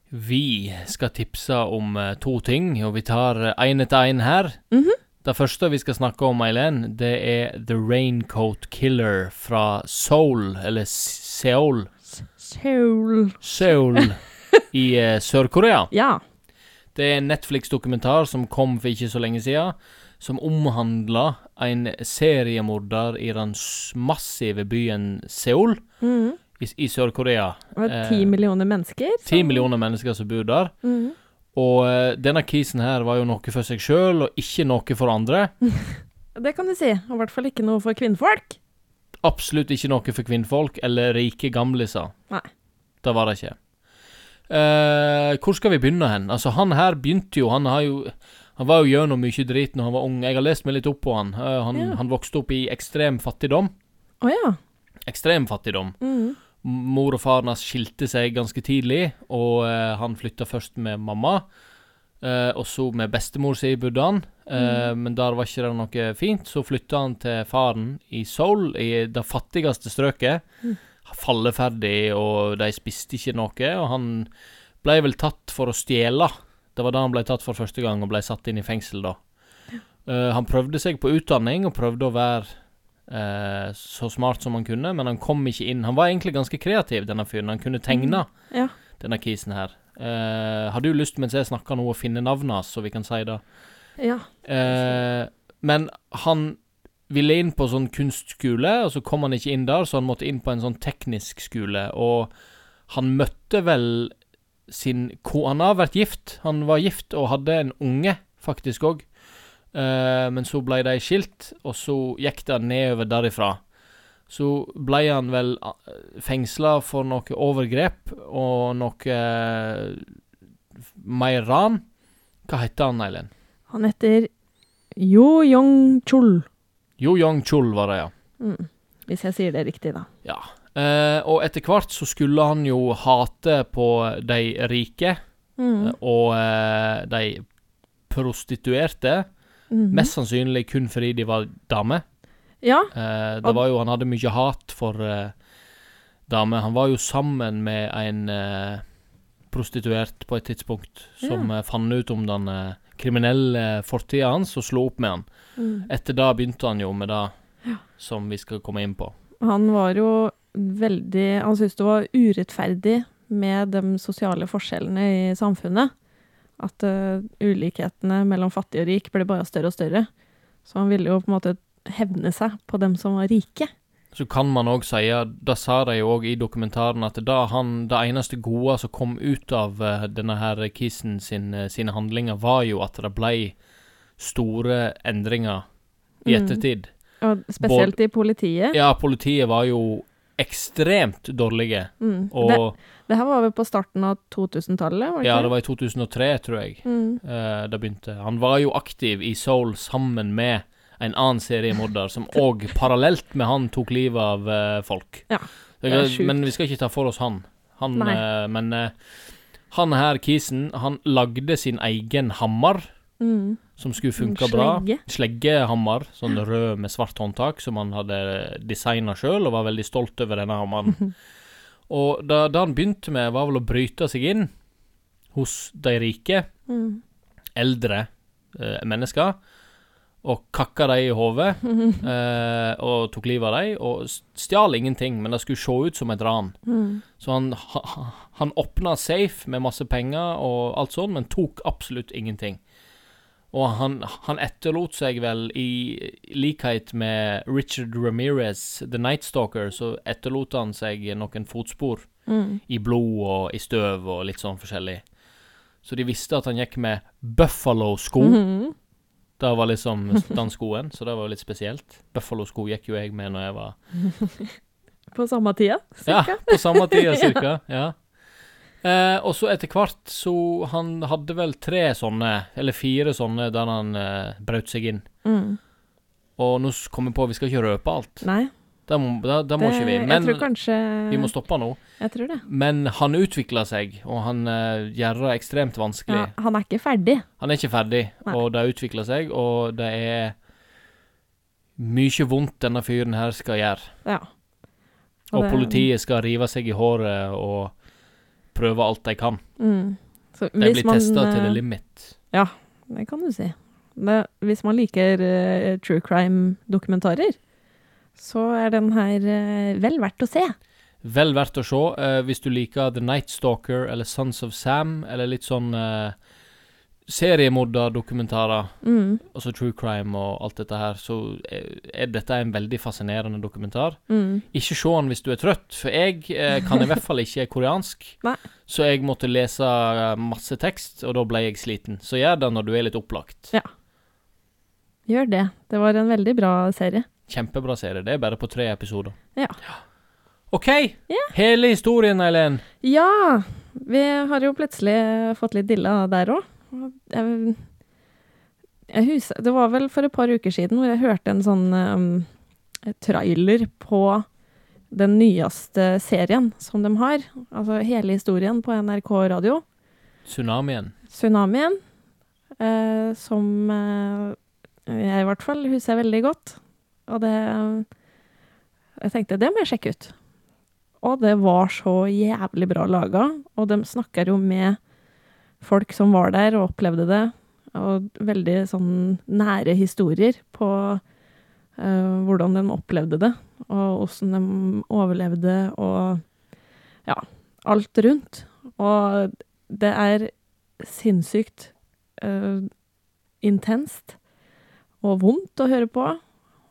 Vi skal tipse om eh, to ting, og vi tar én etter én her. Mhm. Det første vi skal snakke om, Eileen, det er The Raincoat Killer fra Seoul, eller Seoul. Seoul Seoul i eh, Sør-Korea. <laughs> Ja. Det er en Netflix-dokumentar som kom for ikke så lenge siden, som omhandla en seriemorder i den massive byen Seoul Mhm. i, i Sør-Korea. Var Eh, ti millioner mennesker. Ti millioner mennesker som bor der. Mhm. Og eh, denne kisen her var jo noe for seg sjøl, og ikke noe for andre. <laughs> Det kan du si. Og i hvert fall ikke noe for kvinnfolk. Absolutt ikke noe for kvinnfolk eller rike gamliser. Nei. Det var det ikke. Eh, hvor skal vi begynne hen? Altså, han her begynte jo Han har jo Han var jo gjennom mye drit når han var ung. Jeg har lest meg litt opp på han. Eh, han, Ja. han vokste opp i ekstrem fattigdom. Oh, ja. Ekstrem fattigdom. Mm. Mor og faren hans skilte seg ganske tidlig, og uh, han flytta først med mamma. Uh, og så med bestemor si bodde han, uh, Mm. men der var ikke det noe fint. Så flytta han til faren i Seoul, i det fattigste strøket. Mm. Falleferdig, og de spiste ikke noe. Og han ble vel tatt for å stjele. Det var da han ble tatt for første gang og ble satt inn i fengsel, da. Uh, han prøvde seg på utdanning og prøvde å være uh, så smart som han kunne, men han kom ikke inn. Han var egentlig ganske kreativ, denne fyren. Han kunne tegne Ja. denne kisen her. Uh, har du lyst, mens jeg snakker nå, å finne navnet hans, så vi kan si det? Ja. Men han ville inn på sånn kunstskole, og så kom han ikke inn der, så han måtte inn på en sånn teknisk skole. Og han møtte vel sin kone vært gift. Han var gift og hadde en unge, faktisk òg. Uh, men så ble de skilt, og så gikk det nedover derifra. Så ble han vel fengsla for noe overgrep og noe uh, mer ran. Hva heter han, Eileen? Han heter Jo Yong-chul. Jo Yong-chul var det, ja. Mm. Hvis jeg sier det riktig, da. ja. Eh, og etter hvert så skulle han jo hate på de rike Mm. eh, og uh, de prostituerte. Mhm. Mest sannsynlig kun fordi de var damer. Ja. Uh, det var jo, han hadde mye hat for damer. Han var jo sammen med en prostituert på et tidspunkt, som eh, fant ut om den kriminelle fortida hans og slo opp med han. Mm. Etter da begynte han jo med det Ja. som vi skal komme inn på. Han var jo veldig Han syntes det var urettferdig med de sosiale forskjellene i samfunnet. At uh, ulikhetene mellom fattig og rik ble bare større og større. Så han ville jo på en måte hevne seg på dem som var rike. Så kan man òg si, da sa de òg i dokumentaren, at da han, det eneste gode som kom ut av eh, denne her Kisen sin, eh, sine handlinger, var jo at det ble store endringer i Mm. ettertid. Og spesielt i politiet. Ja, politiet var jo ekstremt dårlige, Mm. og det, det her var vel på starten av 2000-tallet? var det Ja, det var i 2003, tror jeg, Mm. Uh, det begynte. Han var jo aktiv i Soul sammen med en annen seriemorder som <laughs> òg parallelt med han tok livet av uh, folk. Ja, Det er sjukt. men vi skal ikke ta for oss han. han eh, men han her, Kisen, han lagde sin egen hammer Mm. som skulle En funke bra. slegge. Sleggehammer, sånn rød med svart håndtak, som han hadde designa sjøl, og var veldig stolt over denne hammeren. <laughs> Og det han begynte med, var vel å bryte seg inn hos de rike, Mm. eldre eh, mennesker, og kakka dem i hodet, <laughs> eh, og tok livet av dem, og stjal ingenting, men det skulle se ut som et ran. Mm. Så han, han åpna safe med masse penger og alt sånt, men tok absolutt ingenting. Og han, han etterlot seg vel, i likhet med Richard Ramirez, The Night Stalker, så etterlot han seg noen fotspor Mm. i blod og i støv og litt sånn forskjellig. Så de visste at han gikk med Buffalo-sko. Mhm. Det var liksom den skoen, så det var litt spesielt. Buffalo-sko gikk jo jeg med når jeg var På samme tida, Ja, på samme tida cirka. ja. <laughs> Eh, og så etter hvert så Han hadde vel tre sånne, eller fire sånne, der han eh, brøt seg inn. Mm. Og nå kom jeg på, vi skal ikke røpe alt. Nei, Det må, det, det må ikke vi. Men kanskje vi må stoppe nå. Jeg tror det. Men han utvikler seg, og han eh, gjør det ekstremt vanskelig. Ja, han er ikke ferdig. Han er ikke ferdig, Nei. og det utvikler seg, og det er mye vondt denne fyren her skal gjøre. Ja. Og det- politiet skal rive seg i håret og prøve alt de kan. Mm. Så De blir man, testa til eh, the limit. Det kan du si. Det, hvis man liker uh, true crime-dokumentarer, så er den her uh, vel verdt å se. Vel verdt å se Uh, hvis du liker The Night Stalker eller Sons of Sam, eller litt sånn uh, seriemorderdokumentarer, Mm. altså true crime og alt dette her, så er, dette en veldig fascinerende dokumentar. Mm. Ikke se den hvis du er trøtt, for jeg eh, kan i hvert fall ikke koreansk. <laughs> Så jeg måtte lese eh, masse tekst, og da ble jeg sliten. Så gjør det når du er litt opplagt. Gjør det. Det var en veldig bra serie. Kjempebra serie. Det er bare på tre episoder. Ja. OK. Yeah. Hele historien, Eileen. Ja! Vi har jo plutselig fått litt dilla der òg. Jeg, jeg husker, det var vel for et par uker siden hvor jeg hørte en sånn um, trailer på den nyeste serien som de har. Altså hele historien på NRK radio. Tsunamien. Tsunamien. eh, som eh, jeg i hvert fall husker veldig godt. Og det Jeg tenkte, det må jeg sjekke ut. Og det var så jævlig bra laga, og de snakker jo med folk som var der og opplevde det, og veldig sånn nære historier på uh, hvordan de opplevde det, og åssen de overlevde, og ja, alt rundt. Og det er sinnssykt uh, intenst og vondt å høre på.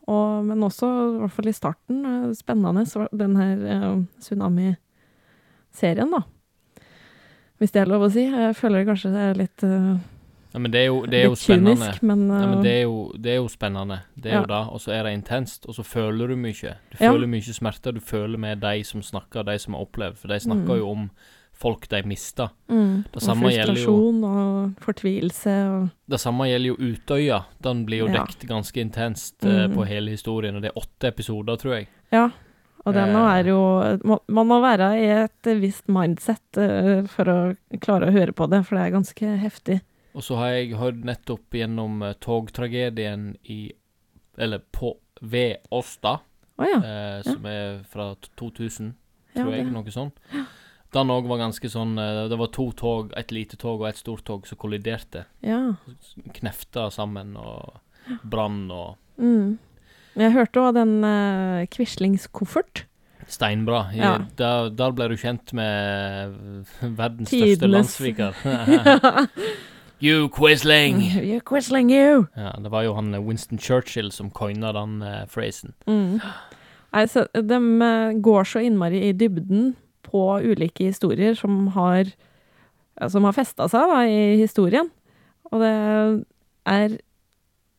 Og, men også, i hvert fall i starten, eh, spennende, den her uh, tsunami-serien, da. Hvis det er lov å si. Jeg føler kanskje det er litt, eh, Ja, men det er jo, det er jo litt spennende. kynisk, men, Ja, men eh, det er, jo, det er jo spennende. Det er Ja. jo det. Og så er det intenst, og så føler du mye. Du Ja. føler mye smerte. Du føler med de som snakker, de som har opplevd. For de snakker Mm. jo om folk de mista. mm, det og samme jo- frustrasjon og fortvilelse og Det samme gjelder jo Utøya. Den blir jo Ja. dekt ganske intenst mm. uh, på hele historien. Og det er åtte episoder, tror jeg. Ja. Og den nå Eh. er jo må- Man må være i et visst mindset eh, for å klare å høre på det, for det er ganske heftig. Og så har jeg hørt nettopp gjennom eh, togtragedien i Eller på ved Åsta, oh, ja. eh, som er fra t- 2000, ja tror jeg. Noe sånt. Den òg var ganske sånn eh, Det var to tog, et lite tog og et stort tog, som kolliderte. ja. Knefta sammen og brann og Mm. Jeg hørte òg den uh, Quislings koffert. Steinbra. I, Ja. der, der ble du kjent med verdens største Tidenes- landssviker. <laughs> <laughs> you Quisling! You Quisling, you! Ja, det var jo han eh, Winston Churchill som coina den uh, phrasen. Mm. Altså, de eh, går så innmari i dybden på ulike historier som har som har festa seg da, i historien. Og det er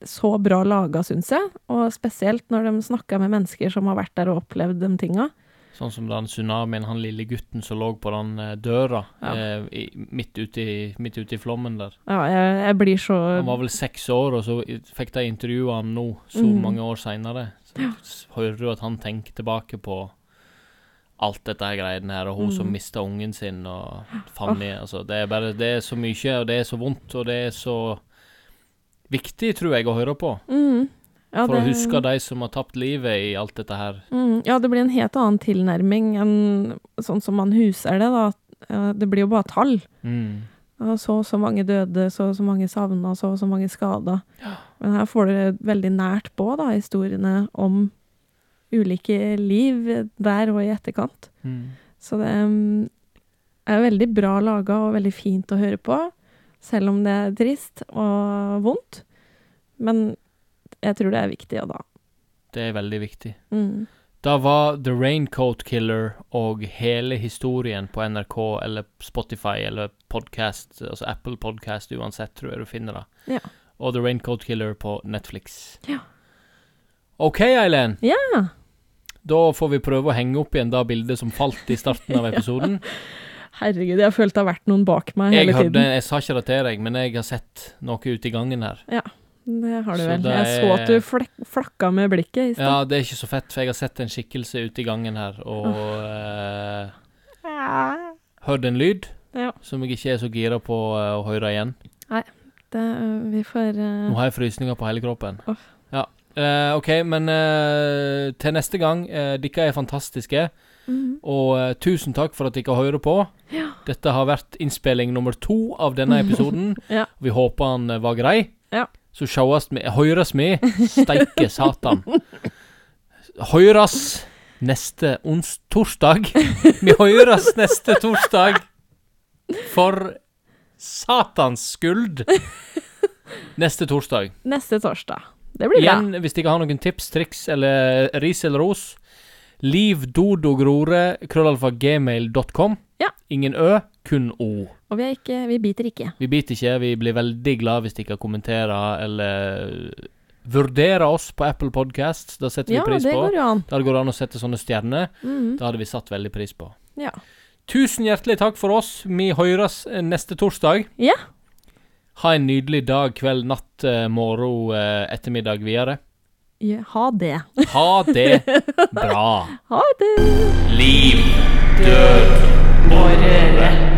så bra laga, syns jeg. Og spesielt når de snakker med mennesker som har vært der og opplevd de tinga. Sånn som den tsunamien, han lille gutten som lå på den eh, døra Ja. eh, i, midt, ute i, midt ute i flommen der. Ja, jeg, jeg blir så Han var vel seks år, og så fikk de intervjue han nå, så Mm. mange år seinere. Så s- hører du at han tenker tilbake på alt dette her greiene her, og hun som Mm. mista ungen sin, og Fanny Altså, det er bare Det er så mye, og det er så vondt, og det er så viktig, tror jeg, å høre på. mm, ja, For å det- huske de som har tapt livet i alt dette her. Mm, ja, det blir en helt annen tilnærming enn sånn som man huser det, da. Det blir jo bare tall. Mm. Ja, så og så mange døde, så og så mange savna, så og så mange skada. Men her får du det veldig nært på, da, historiene om ulike liv der og i etterkant. Mm. Så det mm, er veldig bra laga og veldig fint å høre på, selv om det er trist og vondt. Men jeg tror det er viktig, og da. Det er veldig viktig. Mm. Da var The Raincoat Killer og hele historien på NRK eller Spotify eller podcast, altså Apple Podcast uansett, tror jeg du finner det. Ja. Og The Raincoat Killer på Netflix. Ja. OK, Eileen. Ja. Da får vi prøve å henge opp igjen det bildet som falt i starten av <laughs> episoden. Herregud, jeg har følt det har vært noen bak meg Jeg, hele tiden. jeg sa ikke det til deg, men jeg har sett noe ute i gangen her. Ja, Det har du Så vel. Jeg Jeg så at er- du flek flakka med blikket i stad. Ja, det er ikke så fett, for jeg har sett en skikkelse ute i gangen her, og eh, hørt en lyd Ja. som jeg ikke er så gira på eh, å høre igjen. Det, vi får uh... Nå har jeg frysninger på hele kroppen. Oh. Ja. Uh, OK, men eh, til neste gang. Uh, dere er fantastiske. Mhm. Og uh, tusen takk for at dere hører på. Ja. Dette har vært innspilling nummer to av denne <laughs> episoden. Ja. Vi håper han eh, var grei. Ja. Så sjåast vi Høyres vi. Steike satan. <laughs> Høyres neste ons torsdag. Vi høres neste torsdag. For satans skuld. Neste torsdag. Neste torsdag. Det blir bra. Igjen, hvis dere har noen tips, triks eller ris eller ros Livdodogrore, krøllalfa gmail.com. Ja. Ingen ø, kun o. Og vi, ikke, vi biter ikke. Vi biter ikke. Vi blir veldig glad hvis dere kommenterer eller vurderer oss på Apple Podcasts. Det setter Ja, vi pris det på. går jo an. Der går det an å sette sånne stjerner. Mhm. Det hadde vi satt veldig pris på. Ja. Tusen hjertelig takk for oss. Vi høres eh, neste torsdag. Ja. Ha en nydelig dag, kveld, natt, eh, morgen, eh, ettermiddag videre. Ja. Ha det. Ha det bra. <laughs> Ha det. Liv, død røre.